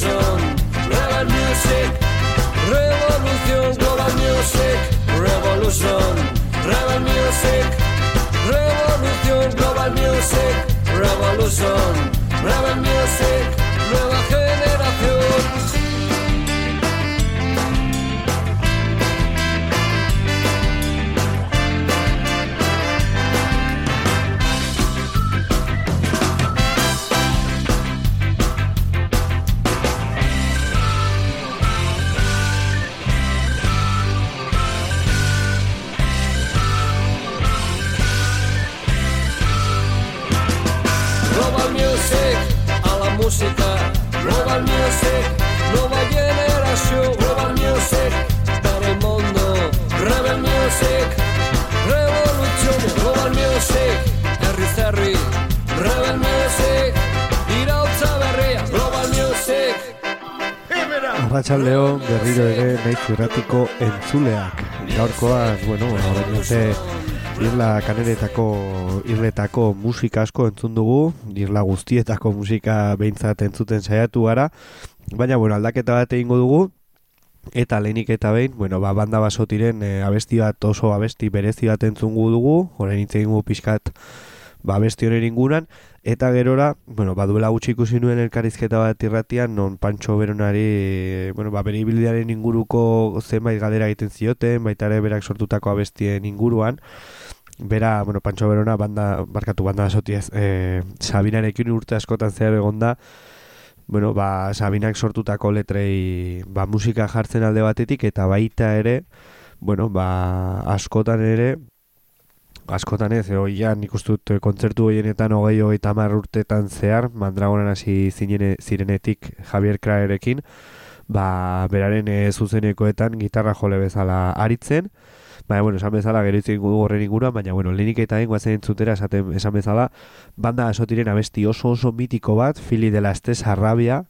Revolution, Rebel Music. Revolución, Global Music, Revolution, Rebel Music, Revolución, Global Music, Revolution, Rebel Music, nueva Arratxaldeo berriro ere nahi zurratiko entzuleak. Gaurkoaz, bueno, orain arte irla kaneretako irletako musika asko entzun dugu, irla guztietako musika behintzat entzuten saiatu gara, baina, bueno, aldaketa bat egingo dugu, eta lehenik eta behin, bueno, ba, banda basotiren e, abesti bat oso abesti berezi bat entzungu dugu, orain hitz egingo pixkat ba, abesti honen inguran, eta gerora, bueno, baduela gutxi ikusi nuen elkarrizketa bat irratian, non Pancho Beronari, bueno, ba, bere ibilbidearen inguruko zenbait galdera egiten zioten, baita ere berak sortutako abestien inguruan, bera, bueno, Pancho Berona banda, barkatu banda basotiez, e, Sabinarekin urte askotan zehar egonda, bueno, ba, Sabinak sortutako letrei ba, musika jartzen alde batetik, eta baita ere, bueno, ba, askotan ere, askotan ez, oian ikustut kontzertu hoienetan hogei hogei tamar urtetan zehar, mandragonan hasi zinene, zirenetik Javier Kraerekin, ba, beraren e, zuzenekoetan gitarra jole bezala aritzen, Baina, bueno, esan bezala, gero itzen dugu horren inguruan, baina, bueno, lehenik eta egin guazen entzutera, esaten, esan bezala, banda asotiren abesti oso oso mitiko bat, Fili de la Estes Arrabia,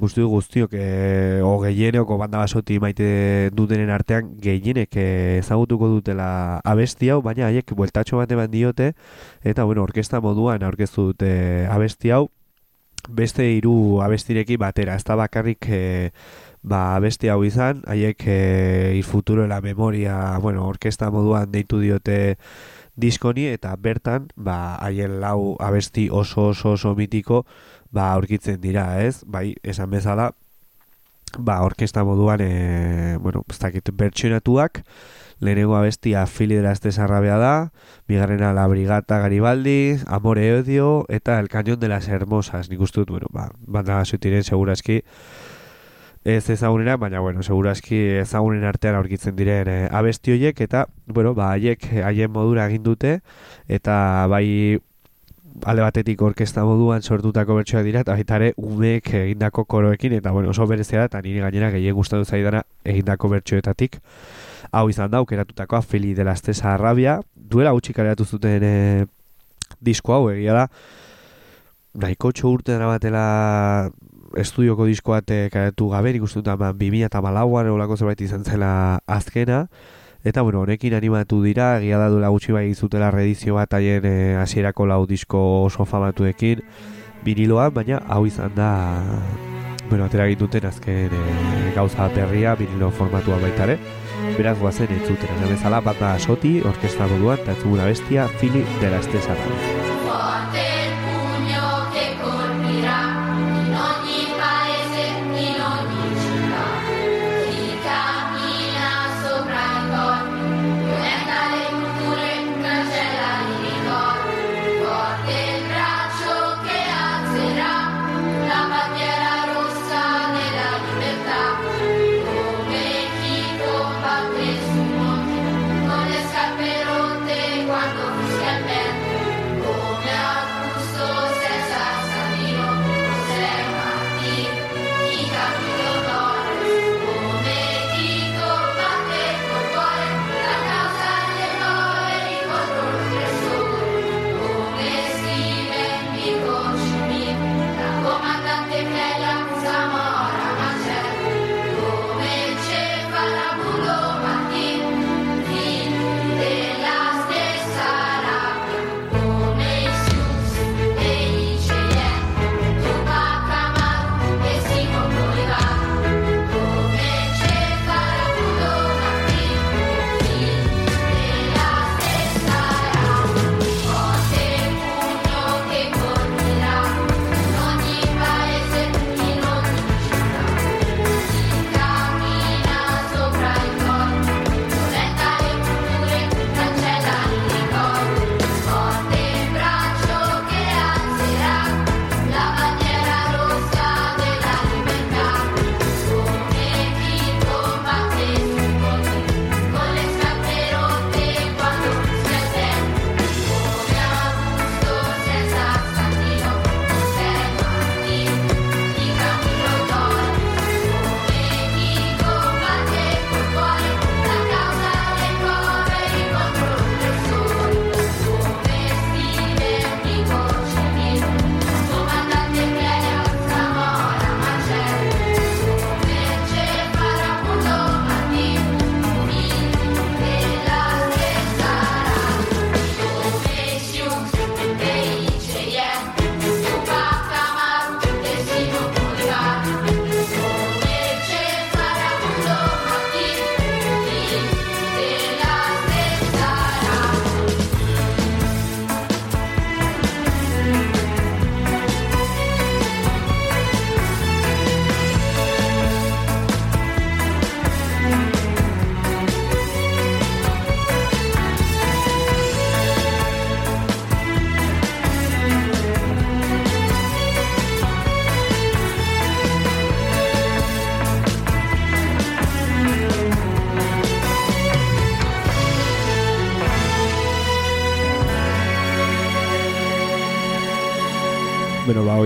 guztiu guztiok, e, o gehieneko banda basoti maite dutenen artean, gehienek eh, ezagutuko dutela abesti hau, baina haiek bueltatxo bat diote, eta, bueno, orkesta moduan aurkeztu dute abesti hau, beste hiru abestirekin batera, ez da bakarrik e, ba, abesti hau izan, haiek e, futuro la memoria, bueno, orkesta moduan deitu diote diskoni, eta bertan, ba, haien lau abesti oso oso oso mitiko, ba, aurkitzen dira, ez? Bai, esan bezala, ba, orkesta moduan, e, bueno, ez dakit, bertsionatuak, lehenengo abestia Fili de la Estesarrabea da, bigarrena La Brigata Garibaldi, Amore Odio, eta El Cañón de las Hermosas, nik uste dut, bueno, ba, banda basutiren segurazki, ez ezagunera, baina, bueno, segurazki ezagunen artean aurkitzen diren e, abesti horiek, eta, bueno, ba, haiek haien modura egin dute, eta bai alde batetik orkesta moduan sortutako bertsoak dira, eta baita ere umeek egindako koroekin, eta, bueno, oso berezea da, eta nire gainera gehien gustatu zaidana egindako bertsoetatik, hau izan da, aukeratutakoa Feli de la Estesa Arrabia, duela gutxi kaleratu zuten e, disko hau, egia da, nahiko urte dara batela estudioko disko bat eh, kaleratu gabe, nik uste dut ama 2000 eta malauan eolako zerbait izan zela azkena, eta bueno, honekin animatu dira, egia da duela gutxi bai zutela redizio bat haien e, hasierako lau disko oso famatuekin, viniloan, baina hau izan da bueno, atera duten azken e, gauza berria, vinilo formatua baitare, beraz guazen entzuten, bezala, banda soti, orkestra moduan, eta entzuguna bestia, fili dela estesara.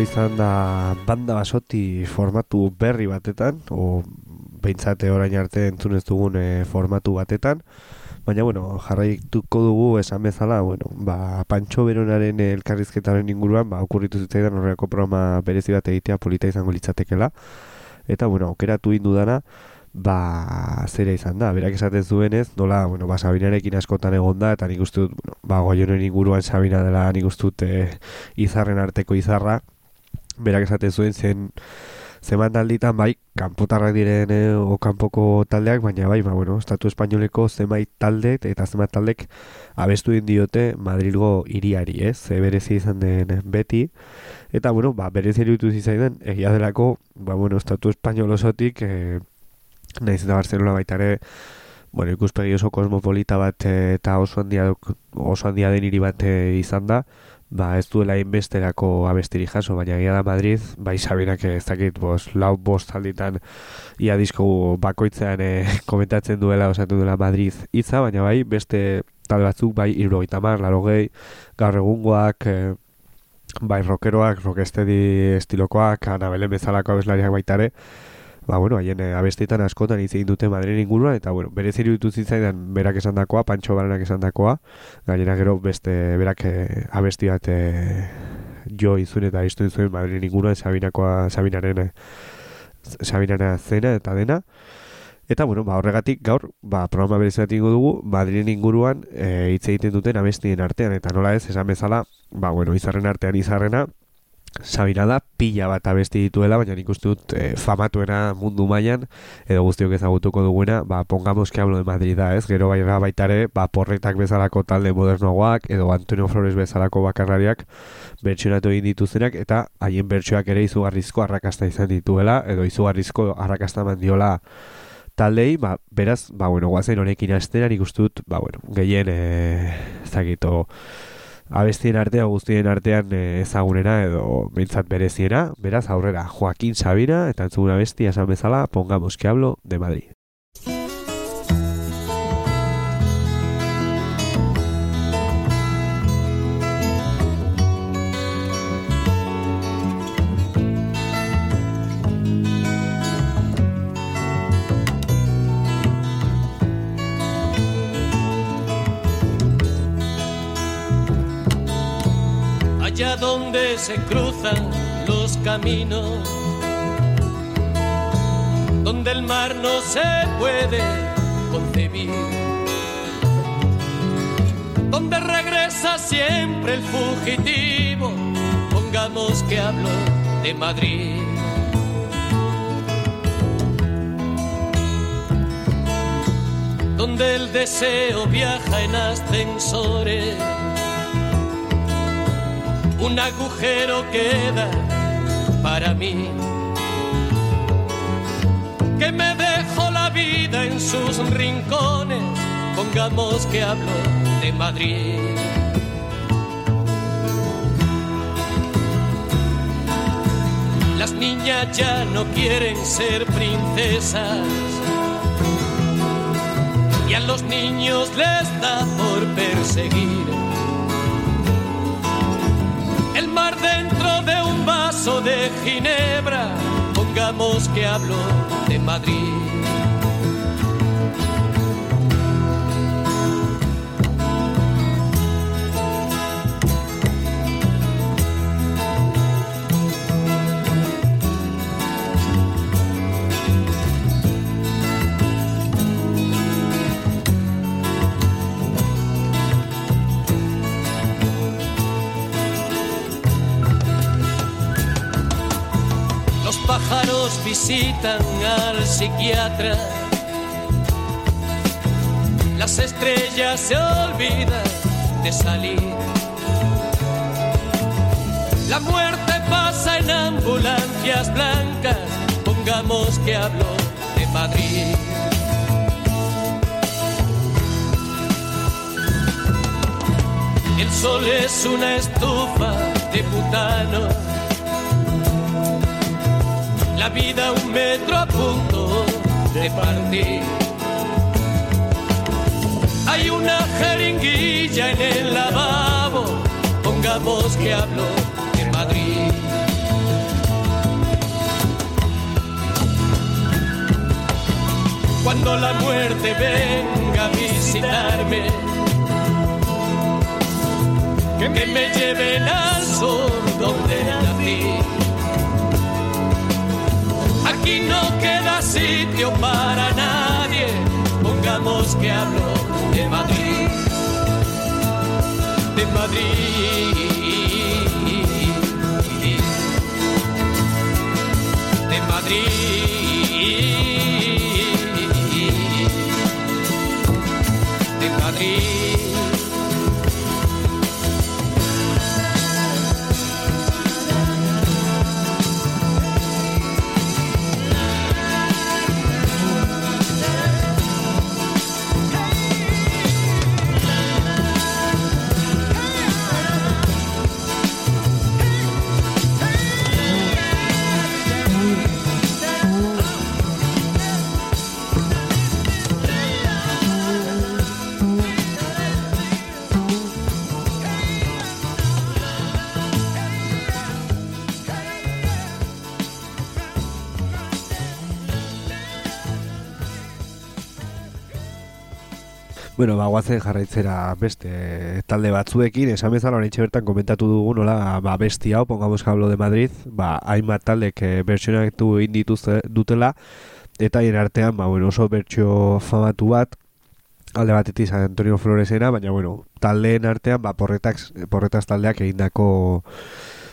Izan da banda basoti formatu berri batetan, o behintzate orain arte entzunez dugun e, formatu batetan, baina, bueno, jarraituko dugu esan bezala, bueno, ba, pantxo beronaren elkarrizketaren inguruan, ba, okurritu zitzaidan horreko programa berezi bat egitea polita izango litzatekela, eta, bueno, okeratu indu dana, ba, zera izan da, berak esaten zuenez, nola, bueno, ba, Sabinarekin askotan egon da, eta nik uste dut, bueno, ba, goionen inguruan Sabina dela nik uste dut e, izarren arteko izarra, berak esaten zuen zen zeman alditan bai, kanpotarrak diren e, o kanpoko taldeak, baina bai, ba, bueno, estatu espainoleko zenbait talde eta zenbait taldek abestu din diote Madrilgo iriari, ez? Ze berezi izan den beti. Eta, bueno, ba, berezi erutu zizaidan, egia delako, ba, bueno, estatu espainol osotik, e, nahiz eta Barcelona baitare, bueno, ikuspegi oso kosmopolita bat eh, eta oso handia, oso handia den hiri bat izan da, ba ez duela inbesterako abestiri jaso, baina gira da Madrid, bai sabinak ez dakit, bos, lau bost alditan ia disko bakoitzean e, komentatzen duela, osatu duela Madrid itza, baina bai beste tal batzuk bai irrogeita mar, laro gehi, gaur egungoak, e, bai rockeroak, rockestedi estilokoak, anabelen bezalako abeslariak baitare, ba, bueno, haien e, abestitan askotan hitz egin dute Madrid inguruan, eta, bueno, bere ziru dituz zitzaidan berak esan dakoa, Pancho Baranak esan dakoa, gainera gero beste berak e, abesti bat e, jo izun eta iztu izuen Madrid inguruan, Sabinakoa, Sabinaren, Sabinaren zena eta dena, Eta, bueno, ba, horregatik gaur, ba, programa berezat ingo dugu, Madrilen inguruan hitz egiten duten abestien artean, eta nola ez, esan bezala, ba, bueno, izarren artean izarrena, Sabina da pila bat abesti dituela, baina nik uste dut e, famatuena mundu mailan edo guztiok ezagutuko duguena, ba, pongamos que hablo de Madrid da, ez? Gero bai baitare, ba, porretak bezalako talde modernoagoak, edo Antonio Flores bezalako bakarrariak bertsionatu egin dituztenak, eta haien bertsioak ere izugarrizko arrakasta izan dituela, edo izugarrizko arrakasta mandiola taldei, ba, beraz, ba, bueno, guazen honekin astera, nik uste dut, ba, bueno, gehien, e, ezagito, abestien artean guztien artean e, ezagunena edo behintzat bereziena, beraz aurrera Joaquín Sabina eta entzuguna bestia esan bezala, pongamos que hablo de Madrid. Donde se cruzan los caminos, donde el mar no se puede concebir, donde regresa siempre el fugitivo, pongamos que hablo de Madrid. Donde el deseo viaja en ascensores un agujero queda para mí. Que me dejo la vida en sus rincones, pongamos que hablo de Madrid. Las niñas ya no quieren ser princesas y a los niños les da por perseguir de ginebra, pongamos que hablo de Madrid. Pájaros visitan al psiquiatra. Las estrellas se olvidan de salir. La muerte pasa en ambulancias blancas. Pongamos que hablo de Madrid. El sol es una estufa de butano la vida un metro a punto de partir. Hay una jeringuilla en el lavabo, pongamos que hablo de Madrid. Cuando la muerte venga a visitarme, que me lleven al sol donde nací Aquí no queda sitio para nadie. Pongamos que hablo de Madrid. De Madrid. De Madrid. Bueno, ba, guazen jarraitzera beste talde batzuekin, esan bezala hori bertan komentatu dugu nola ba, besti hau, pongamos hablo de Madrid, ba, hainbat taldek e, bertsionatu egin dituzte dutela, eta hien artean, ba, bueno, oso bertsio famatu bat, alde batetik San Antonio Floresena, baina, bueno, taldeen artean, ba, porretak, porretas taldeak egindako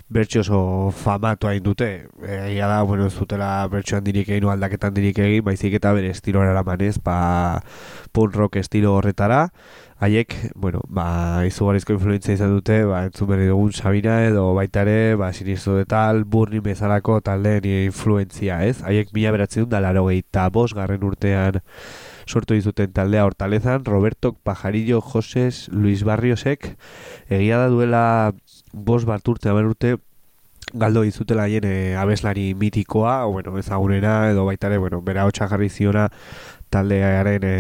bertxo oso famatu hain dute. Egia da, bueno, zutela bertxo handirik egin, aldaketan dirik egin, baizik eta bere estilo eramanez, ba, punk rock estilo horretara. Haiek, bueno, ba, izugarrizko influentzia izan dute, ba, entzun berri dugun Sabina edo baitare, ba, sinistu de tal, burni bezalako taldeen influentzia, ez? Haiek mila beratzen da laro eta bos garren urtean sortu dizuten taldea hortalezan, Roberto Pajarillo Joses Luis Barriosek, egia da duela bos bat urte, aben urte, galdo izutela hien e, abeslari mitikoa, bueno, ezagunena, edo baitare, bueno, bera hotxa jarri ziona taldearen e,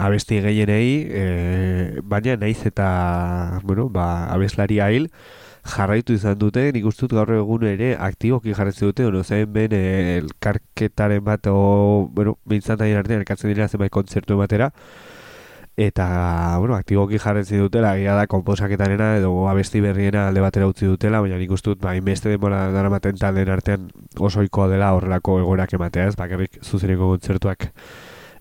abesti gehienei, e, baina naiz eta, bueno, ba, abeslari hil, jarraitu izan dute, nik ustut gaur egun ere aktiboki jarretze dute, ono zen ben elkarketaren bat, o, bueno, bintzan artean elkartzen dira zenbait kontzertu ematera, eta, bueno, aktiboki jarretzi dutela, gira da, komposaketarena edo abesti berriena alde batera utzi dutela, baina nik ustut, ba, inbeste denbora dara maten talen artean osoiko dela horrelako egorak ematea, ez, bakarrik zuzeneko kontzertuak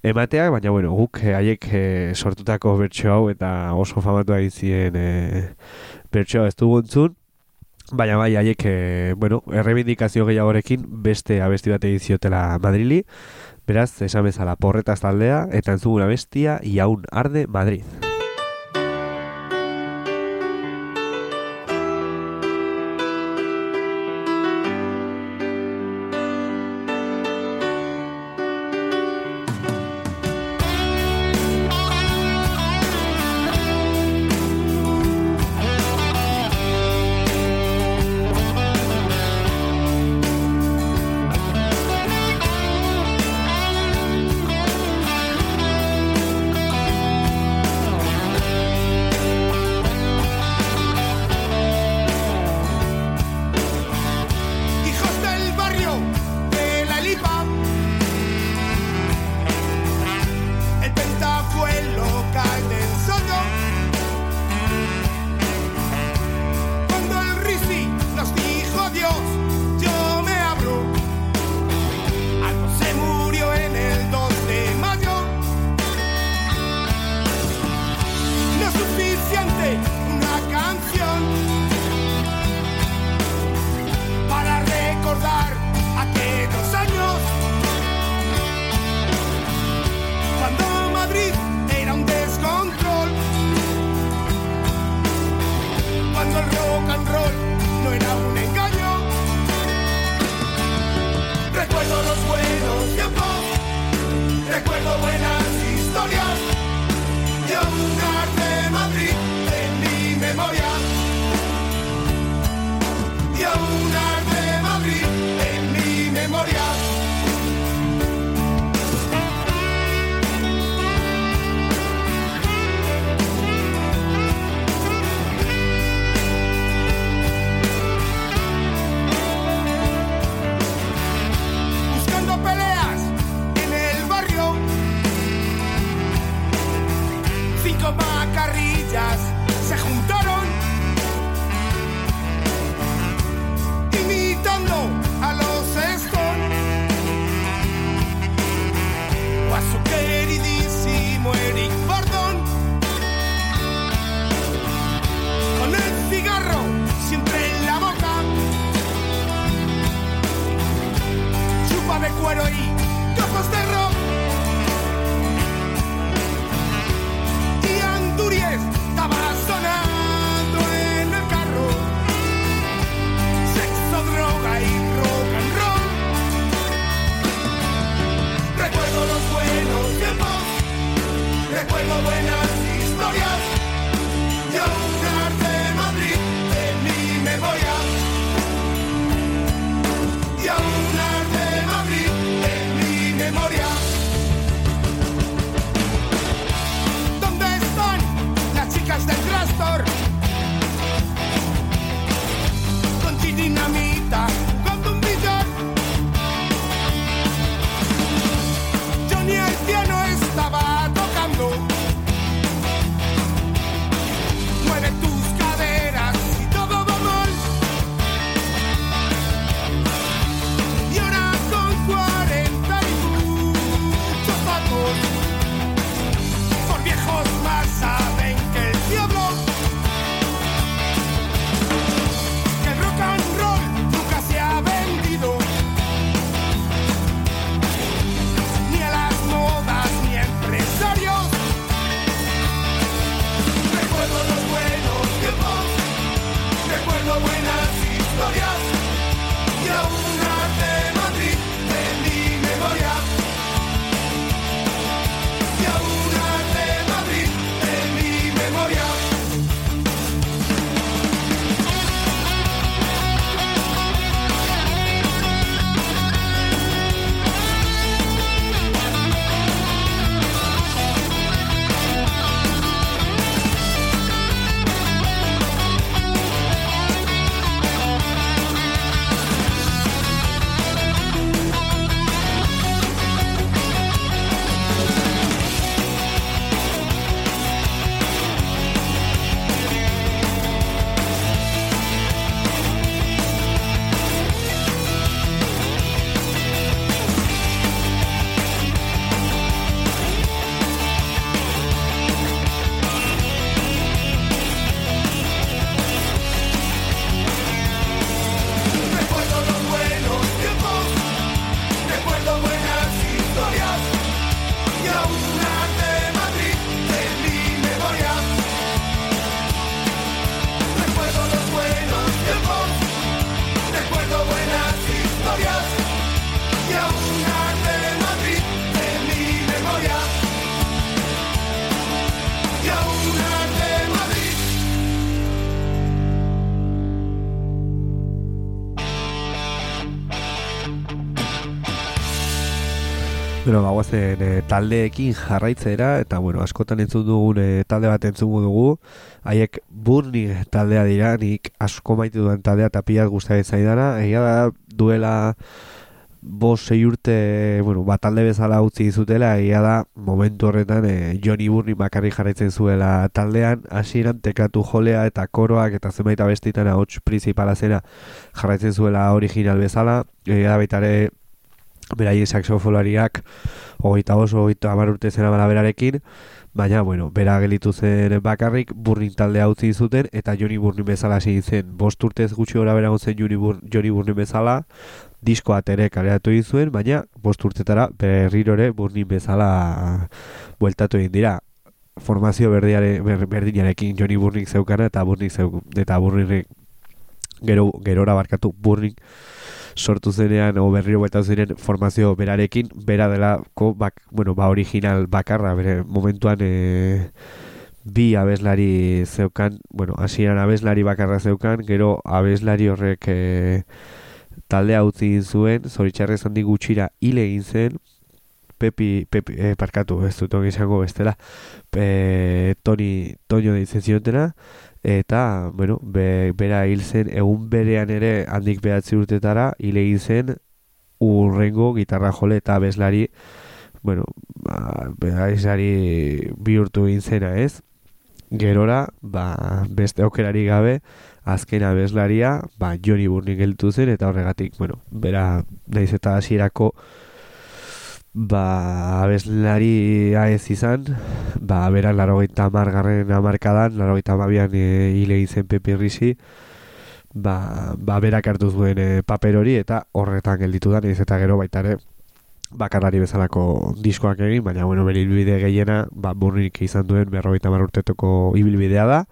emateak, baina, bueno, guk eh, haiek e, sortutako bertso hau eta oso famatu aizien e, eh, bertso ez dugu entzun, baina bai haiek, e, bueno, errebindikazio gehiagorekin beste abesti bat egin ziotela Madrili, Beraz, esan bezala porretaz taldea, eta entzuguna bestia, iaun arde Madrid. Bero, bagoazen e, eh, taldeekin jarraitzera, eta bueno, askotan entzun dugun e, talde bat entzungo dugu, haiek burning taldea dira, nik asko maite duen taldea eta pilat gustatzen zaidara, egia da duela bos sei urte, bueno, bat talde bezala utzi izutela, egia da momentu horretan e, Johnny Burni bakarri jarraitzen zuela taldean, hasieran tekatu jolea eta koroak eta zenbait abestitan ahots principala zera jarraitzen zuela original bezala, egia da baitare beraien saxofolariak hogeita oso, hogeita amar urte zena berarekin, baina, bueno, bera gelitu zen bakarrik, burnin talde utzi zuten, eta Joni Burnin bezala hasi zen, bost urtez gutxi gora bera zen Joni, Bur, Burnin bezala, disko atere kaleratu zuen, baina bost urtetara berrirore burnin bezala bueltatu egin dira. Formazio berdiare, ber, berdinarekin Joni Burnik zeukana eta Burnik zeuk, eta Burnik gero, gerora barkatu Burnik sortu zenean o berriro buelta ziren formazio berarekin, bera delako, bak, bueno, ba original bakarra, bere momentuan e, bi abeslari zeukan, bueno, hasieran abeslari bakarra zeukan, gero abeslari horrek e, taldea utzi zuen, zoritxarrez handi gutxira hile egin zen, Pepi, Pepi eh, parkatu, ez dut izango bestela, e, Toni, Toño ditzen zionetena, eta, bueno, be, bera hil zen, egun berean ere handik behatzi urtetara, hil egin zen urrengo gitarra jole eta bezlari, bueno, ba, bezlari bihurtu egin zena ez, gerora, ba, beste aukerari gabe, azkena bezlaria, ba, Joni Burning geltu zen, eta horregatik, bueno, bera, naiz eta hasierako ba, abeslari ez izan, ba, bera, laro gaita margarren amarkadan, laro gaita mabian e, hile izen Pepe Risi, ba, ba, berak hartu zuen e, paper hori, eta horretan gelditu da, ez eta gero baita ere, bakarari bezalako diskoak egin, baina, bueno, bere ibilbide gehiena, ba, burrik izan duen berrogeita mar ibilbidea da,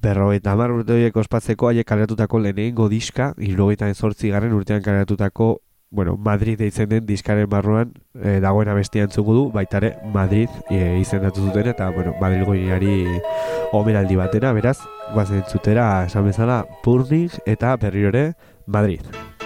berrogeita mar urte horiek ospatzeko haiek kaleratutako lehenengo diska, irrogeita ezortzi garren urtean kaleratutako bueno, Madrid deitzen den diskaren barruan e, dagoena bestia entzugu du, baitare Madrid e, izendatu zuten eta, bueno, Madrid goiari omeraldi batera, beraz, guazen zutera, esan bezala, Burning eta berriore Madrid.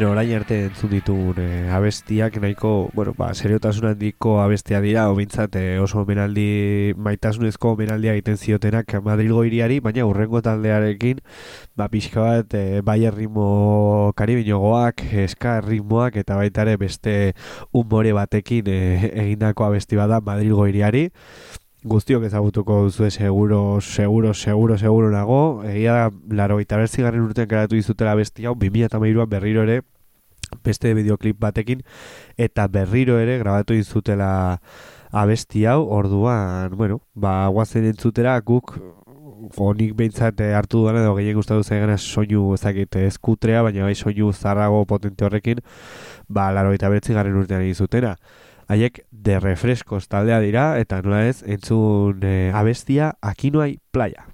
Beno, orain arte entzun ditugun e, abestiak nahiko, bueno, ba, seriotasun handiko abestia dira, obintzat eh, oso omenaldi, maitasunezko omenaldia egiten ziotenak Madrilgo iriari, baina urrengo taldearekin, ba, pixka bat, e, bai ritmo karibinogoak, eska ritmoak, eta baita ere beste umore batekin e, egindako abesti bada Madrilgo iriari, guztiok ezagutuko duzu seguro, seguro, seguro, seguro nago. Egia da, laro eta bertzigarren urtean karatu izutela besti hau, 2008an berriro ere, beste videoklip batekin, eta berriro ere grabatu izutela abesti hau, orduan, bueno, ba, guazen entzutera, guk, onik behintzat eh, hartu duan edo gehien gustatu zaigana soinu ezakit eskutrea, baina bai soinu zarrago potente horrekin, ba, laro eta bertzigarren urtean egin zutena haiek de refrescos taldea dira eta nola ez entzun eh, abestia hay playa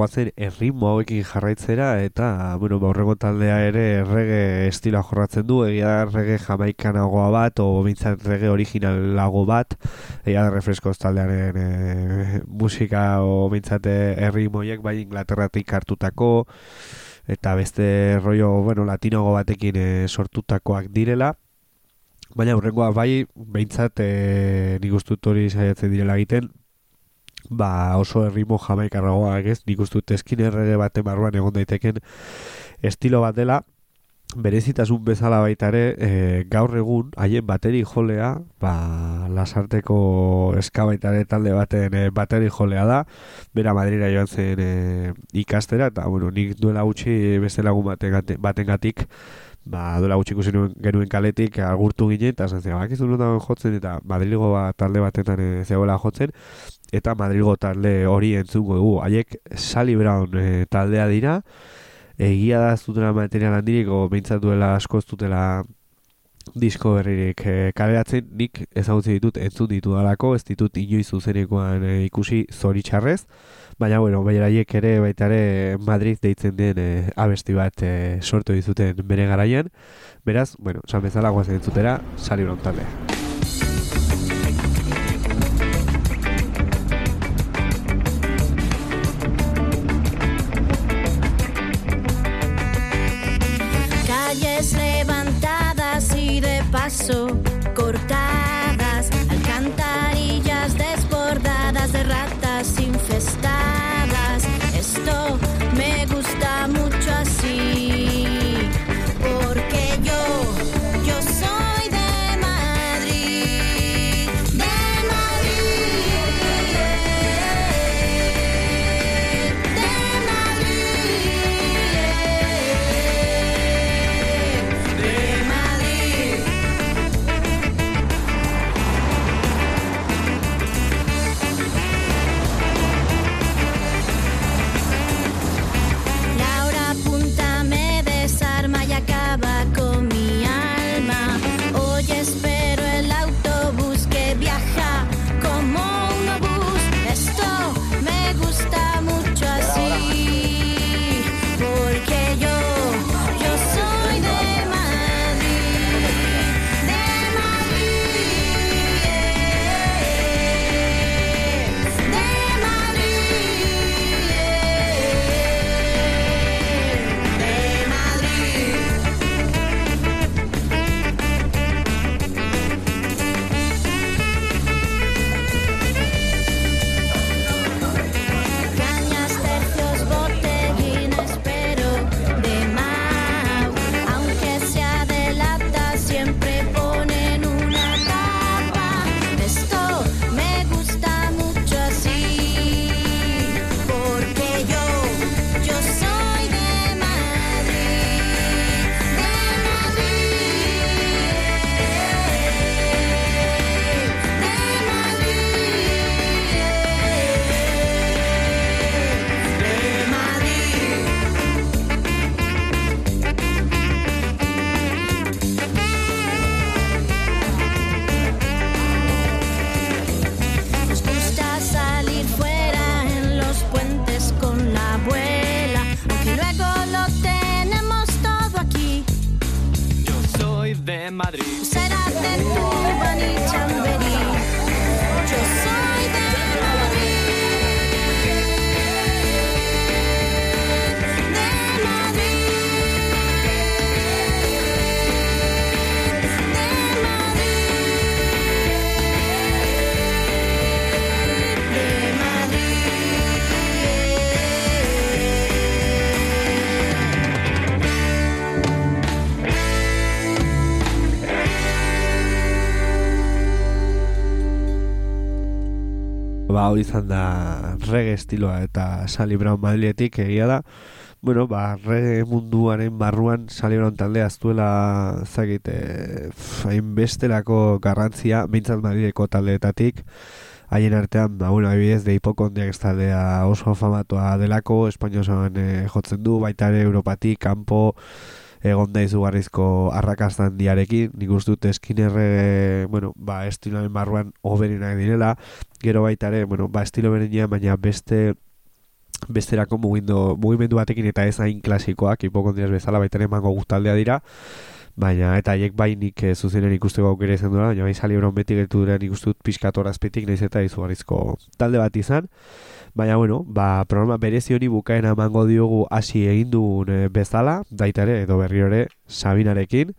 Guazen erritmo hauekin jarraitzera eta, bueno, ba, horrego taldea ere errege estila jorratzen du, egia da errege jamaikanagoa bat, o bintzat errege originalago bat, egia da refreskoz taldearen e, musika, o bintzat erritmoiek bai Inglaterratik hartutako, eta beste rollo, bueno, latinogo batekin e, sortutakoak direla, Baina horrengoa bai, behintzat e, nik ustut hori saiatzen direla egiten, ba oso errimo jamaikarragoak ez, nik uste dut eskin errege baten barruan egon daiteken estilo bat dela, berezitasun bezala baita ere, e, gaur egun, haien bateri jolea, ba, lasarteko eskabaitare talde baten e, bateri jolea da, bera Madrira joan zen e, ikastera, eta bueno, nik duela gutxi beste lagun baten, baten ba, duela gutxi ikusi genuen kaletik agurtu ginen, eta zen, bak jotzen, eta Madrigo ba, talde batetan e, zegoela jotzen, eta Madrigo talde hori entzungo dugu. Haiek Sally Brown e, taldea dira, egia da zutela material handirik, o behintzat duela asko zutela disko berririk e, kaleratzen, nik ezagutzen ditut entzun ditu dalako, ez ditut inoiz zuzenekoan e, ikusi zoritxarrez, baina bueno, bairaiek ere baita ere Madrid deitzen den e, abesti bat e, sortu dizuten bere garaian, beraz, bueno, san bezala guazen entzutera, Sally Brown taldea. paso cortar. Ba, hori izan da reggae estiloa eta Sally Brown Madriletik egia da. Bueno, ba, reggae munduaren barruan Sally Brown taldea aztuela zagit, e, bestelako garrantzia, bintzat Madrileko taldeetatik, haien artean, ba, bueno, abidez, de hipokondiak taldea oso famatua delako, espainozoan e, jotzen du, baita ere Europatik, kanpo, egon da izugarrizko arrakastan diarekin, nik dut eskinerre, bueno, ba, estiloen barruan oberinak direla, gero baita bueno, ba, estilo berenean, baina beste besterako mugindo, mugimendu batekin eta ez hain klasikoak, hipokondiaz bezala baita ere mango guztaldea dira, baina eta haiek bai nik e, zuzenen ikusteko aukera izan duela, baina bai sali beti gertu dira nik uste dut pizkatorazpetik nahiz eta izugarrizko talde bat izan, Baina, bueno, ba, programa berezi hori bukaen amango diogu hasi egin dugun e, bezala, daita ere, edo berri ere, Sabinarekin.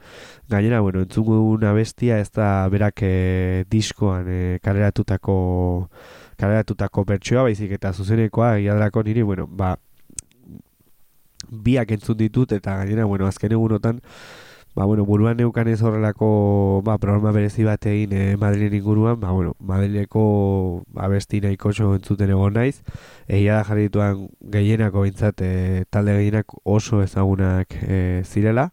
Gainera, bueno, entzungu una bestia, ez da berak e, diskoan e, kaleratutako kaleratutako bertsoa, baizik eta zuzenekoa, egiadrako niri, bueno, ba, biak entzun ditut, eta gainera, bueno, azken egunotan, ba, bueno, buruan neukan ez horrelako ba, programa berezi bat egin eh, Madrilen inguruan, ba, bueno, Madrileko abesti nahiko entzuten egon naiz, egia da jarri dituan gehienako bintzat, eh, talde gehienak oso ezagunak eh, zirela,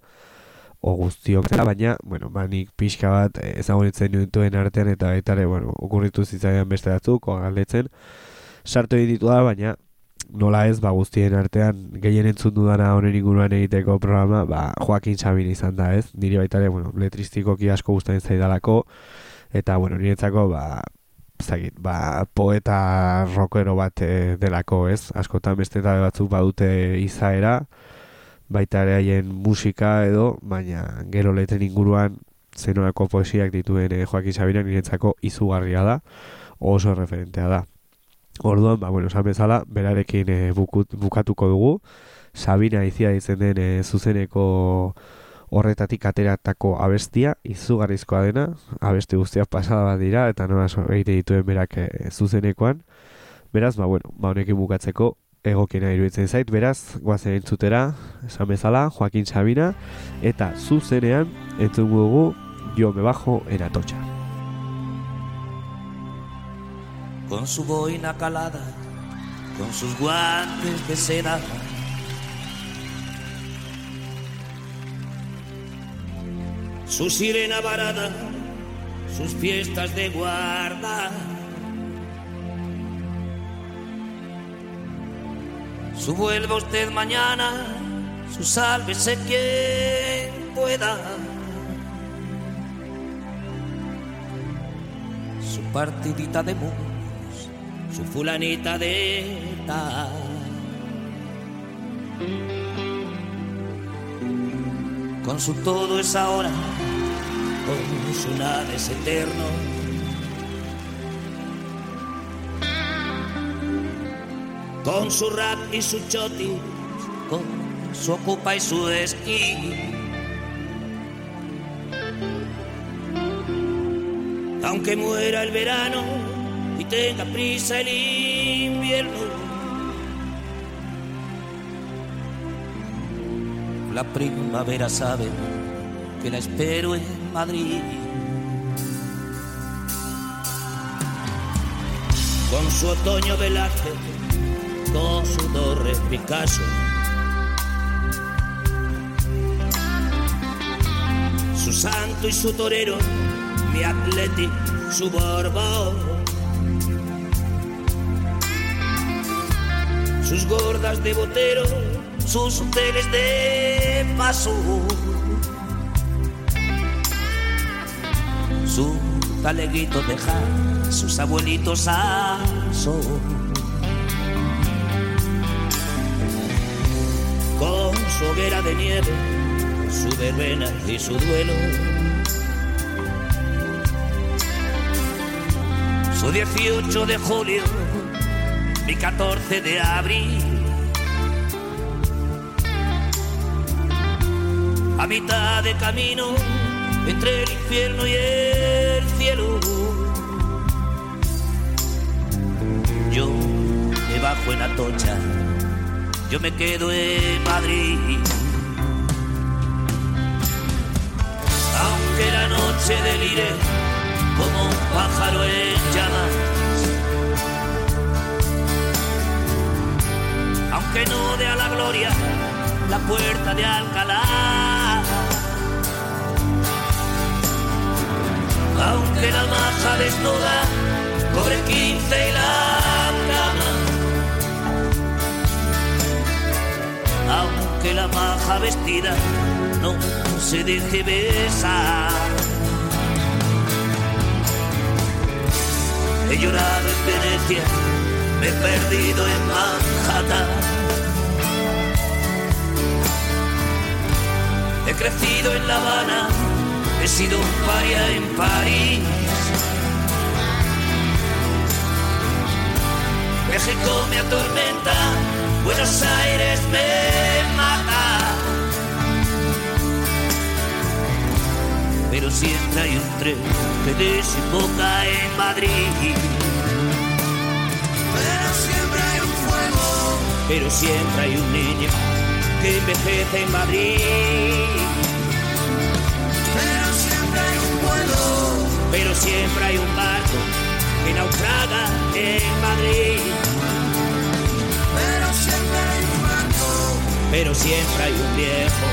o guztiok zela, baina, bueno, ba, nik pixka bat eh, ezagunitzen dituen artean, eta baita bueno, okurritu zitzaidan beste datzuk, galdetzen, sartu ditu da, baina, nola ez, ba, guztien artean, gehien entzun dudana honen inguruan egiteko programa, ba, Joaquin Sabin izan da, ez? Niri baita ere, bueno, letristikoki asko guztien zaidalako, eta, bueno, niretzako, ba, zagit, ba, poeta rockero bat e, delako, ez? Askotan beste eta batzuk badute izaera, baita ere haien musika edo, baina gero letren inguruan zenolako poesiak dituen e, Joaquin Sabina niretzako izugarria da, oso referentea da. Orduan, ba, bueno, esan bezala, berarekin e, bukut, bukatuko dugu. Sabina izia izen den e, zuzeneko horretatik ateratako abestia, izugarrizkoa dena, abesti guztiak pasada bat dira, eta nola egite dituen berak e, zuzenekoan. Beraz, ba, bueno, ba, honekin bukatzeko egokiena iruditzen zait, beraz, guazen entzutera, esan bezala, Joaquin Sabina, eta zuzenean, entzun dugu, jo me bajo eratotxa con su boina calada, con sus guantes de seda. Su sirena varada, sus fiestas de guarda. Su vuelva usted mañana, su sálvese quien pueda. Su partidita de mundo su fulanita de tal. Con su todo es ahora, con su nada es eterno. Con su rap y su choti, con su ocupa y su esquí. Aunque muera el verano, tenga prisa el invierno. La primavera sabe que la espero en Madrid. Con su otoño Velázquez, con su torre Picasso. Su santo y su torero, mi atleti, su borbón sus gordas de botero, sus hoteles de paso, su taleguito de sus abuelitos a sol. Con su hoguera de nieve, su verbena y su duelo. Su 18 de julio mi 14 de abril. A mitad de camino entre el infierno y el cielo. Yo me bajo en Atocha, yo me quedo en Madrid. Aunque la noche delire como un pájaro en llamas aunque no dé a la gloria la puerta de Alcalá. Aunque la maja desnuda cobre quince y la cama. Aunque la maja vestida no se deje besar. He llorado en Venecia, me he perdido en Manhattan. Crecido en La Habana, he sido un paria en París. México me atormenta, Buenos Aires me mata. Pero siempre hay un tren que desemboca en Madrid. Pero siempre hay un fuego, Pero siempre hay un niño que envejece en Madrid. pero siempre hay un vuelo, Pero siempre hay un barco que naufraga en Madrid. pero siempre hay un barco, Pero siempre hay un viejo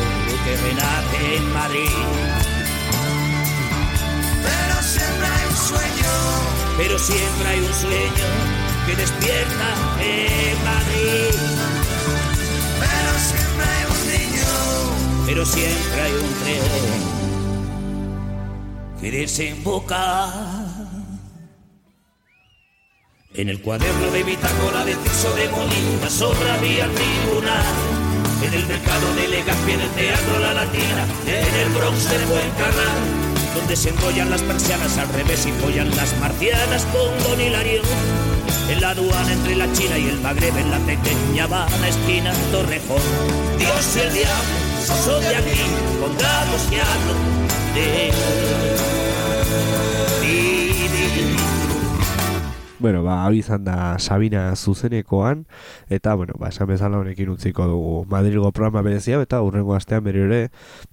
que renace en Madrid. pero siempre hay un sueño, Pero siempre hay un sueño que despierta en Madrid. Pero siempre hay un tren que desemboca en el cuaderno de bitácora de Tiso de Molina, sobra vía tribunal. En el mercado de Legazpi, en el teatro La Latina, en el Bronx del Buen Carral, donde se enrollan las persianas al revés y follan las marcianas con Don Hilario. En la aduana entre la China y el Magreb, en la pequeña Habana, esquina Torrejón. Dios y el diablo son de aquí, pongamos que hablo de. Bueno, ba, hau izan da Sabina zuzenekoan, eta, bueno, ba, esan bezala honekin utziko dugu Madrilgo programa berezia, eta urrengo astean berri ere,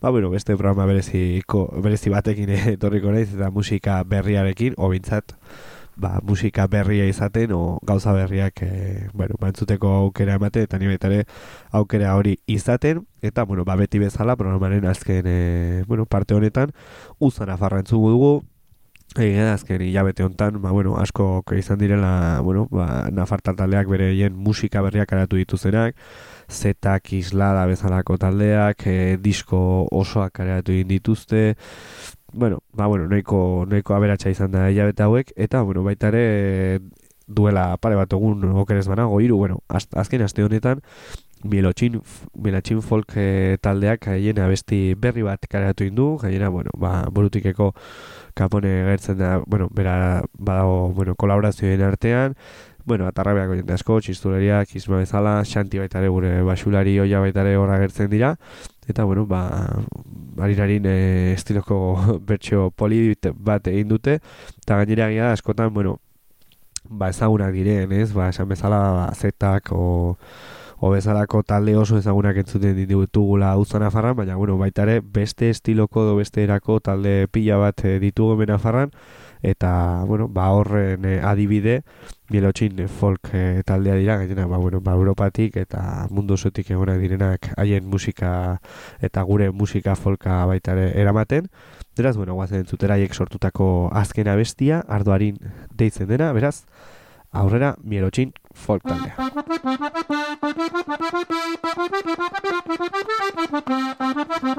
ba, bueno, beste programa bereziko, berezi batekin etorriko naiz, eta musika berriarekin, obintzat, ba, musika berria izaten, o gauza berriak, e, bueno, bantzuteko aukera ematen, eta nire ere aukera hori izaten, eta, bueno, ba, beti bezala, programaren azken, e, bueno, parte honetan, uzan afarrantzugu dugu, Egia da, azken hilabete hontan, ba, bueno, asko izan direla, bueno, ba, Nafartal taldeak bereien musika berriak aratu dituzenak, zetak islada bezalako taldeak, e, disko osoak aratu dituzte, bueno, ba, bueno, nahiko, nahiko aberatsa izan da hilabete hauek, eta, bueno, baita ere duela pare bat egun okerez banago, hiru, bueno, az, azken aste honetan, Mielotxin, Mielotxin folk eh, taldeak haien abesti berri bat karatu indu, gainera, bueno, ba, burutikeko kapone gertzen da, bueno, bera, badago, bueno, kolaborazioen artean, bueno, atarrabeako jende asko, txistuleriak, izma bezala, xanti baita ere gure basulari oia baita ere horra gertzen dira, eta, bueno, ba, harinarin e, estiloko bertxo poli bat egin dute, eta gainera gira askotan, bueno, ba, ezagunak diren, ez, ba, esan bezala, ba, zetak, o, o bezalako talde oso ezagunak entzuten ditugula uzan afarran, baina bueno, baita ere beste estiloko do beste erako talde pila bat eh, ditugu hemen afarran, eta bueno, ba horren eh, adibide Mielotxin folk eh, taldea dira, gainera, ba, bueno, ba, Europatik eta mundu osotik egonak direnak haien musika eta gure musika folka baita ere eramaten. Beraz, bueno, guazen entzuteraiek sortutako azken abestia, ardoarin deitzen dena, beraz, aurrera Mielotxin folk taldea.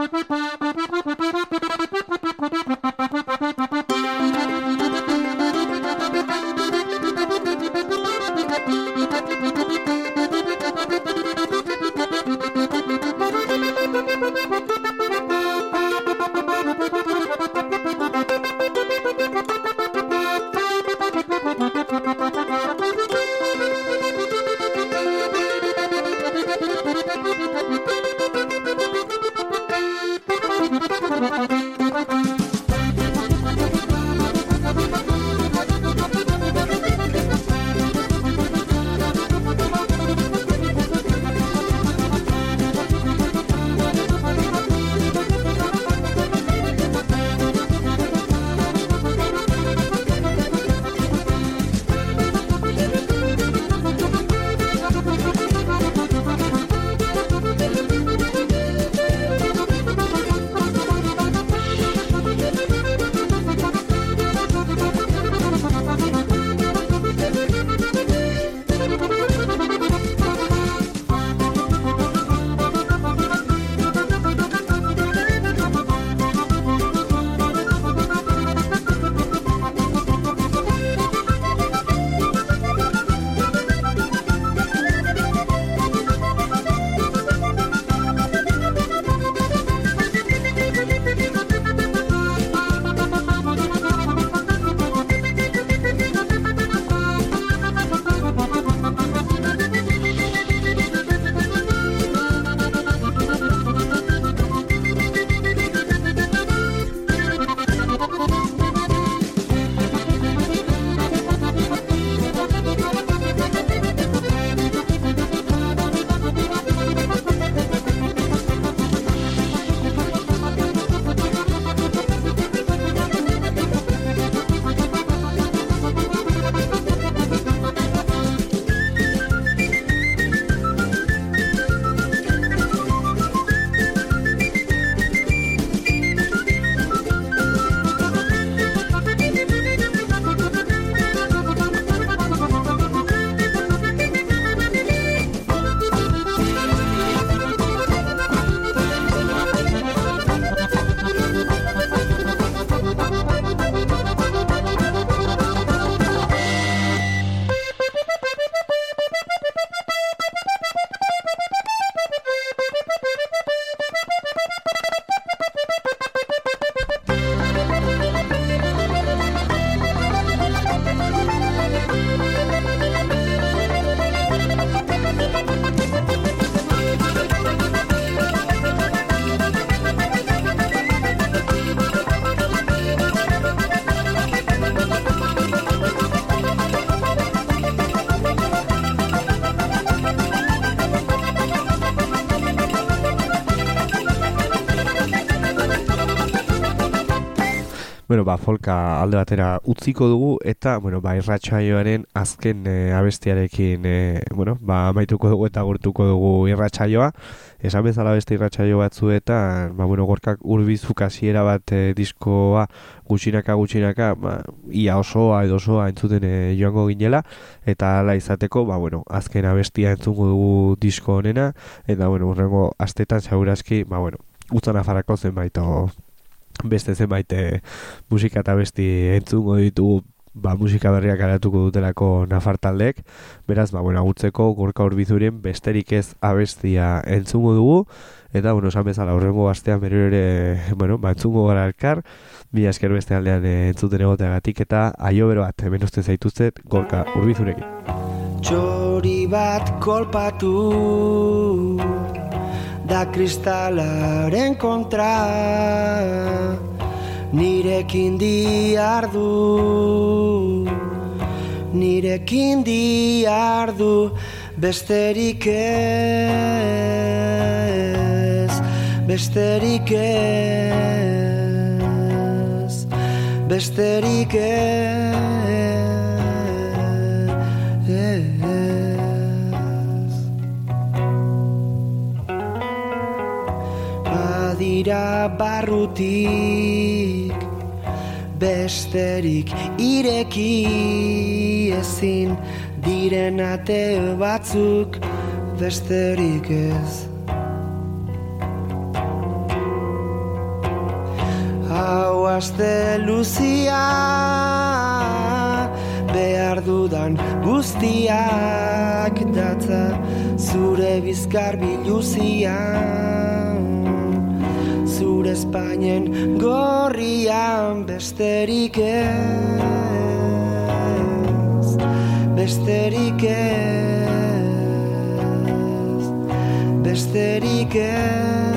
bueno, ba, folka alde batera utziko dugu, eta, bueno, ba, irratxaioaren azken e, abestiarekin, e, bueno, ba, amaituko dugu eta gurtuko dugu irratxaioa. Esan bezala beste irratxaio batzuetan, ba, bueno, gorkak urbizuk hasiera bat e, diskoa gutxinaka gutxinaka, ba, ia osoa edo osoa entzuten e, joango ginela, eta ala izateko, ba, bueno, azken abestia entzungo dugu disko honena, eta, bueno, urrengo astetan segurazki, ba, bueno, utzan afarako zenbait, beste zenbait e, musika eta besti entzungo ditugu ba, musika berriak aratuko dutelako nafar taldek, beraz, ba, bueno, agutzeko gorka urbizuren besterik ez abestia entzungo dugu, eta, bueno, esan bezala, horrengo astean berriro ere, bueno, ba, entzungo gara elkar, mila esker beste aldean eh, entzuten egoteagatik, eta aio bero bat, hemen uste zaituztet, gorka urbizurekin. Txori bat kolpatu da kristalaren kontra. Nirekin diardu nirekin diardu besterik ez besterik ez besterik ez Badira barrutik besterik ireki ezin diren ate batzuk besterik ez. Hau aste luzia behar dudan guztiak datza zure bizkar biluzia zure Espainen gorrian besterik ez besterik ez besterik ez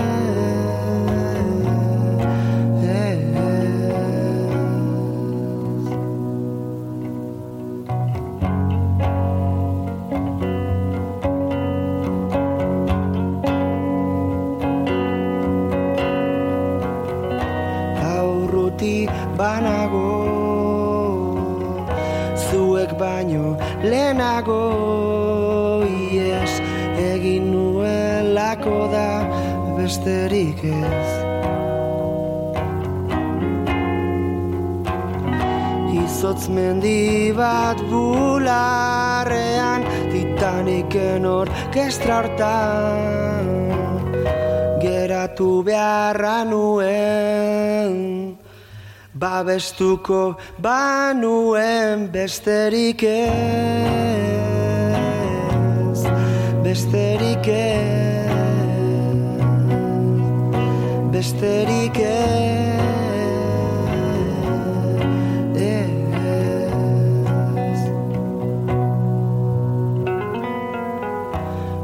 besterik ez. Izotz mendi bat bularrean Titaniken orkestra hortan Geratu beharra nuen. Babestuko banuen besterik ez Besterik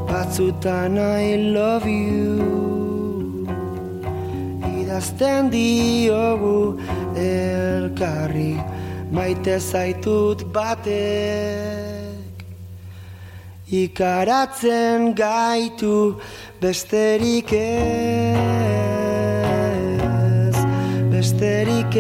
Batzutan I love you. Idazten diogu elkarri Maite zaitut batek. Ikaratzen gaitu besterik ez Besterik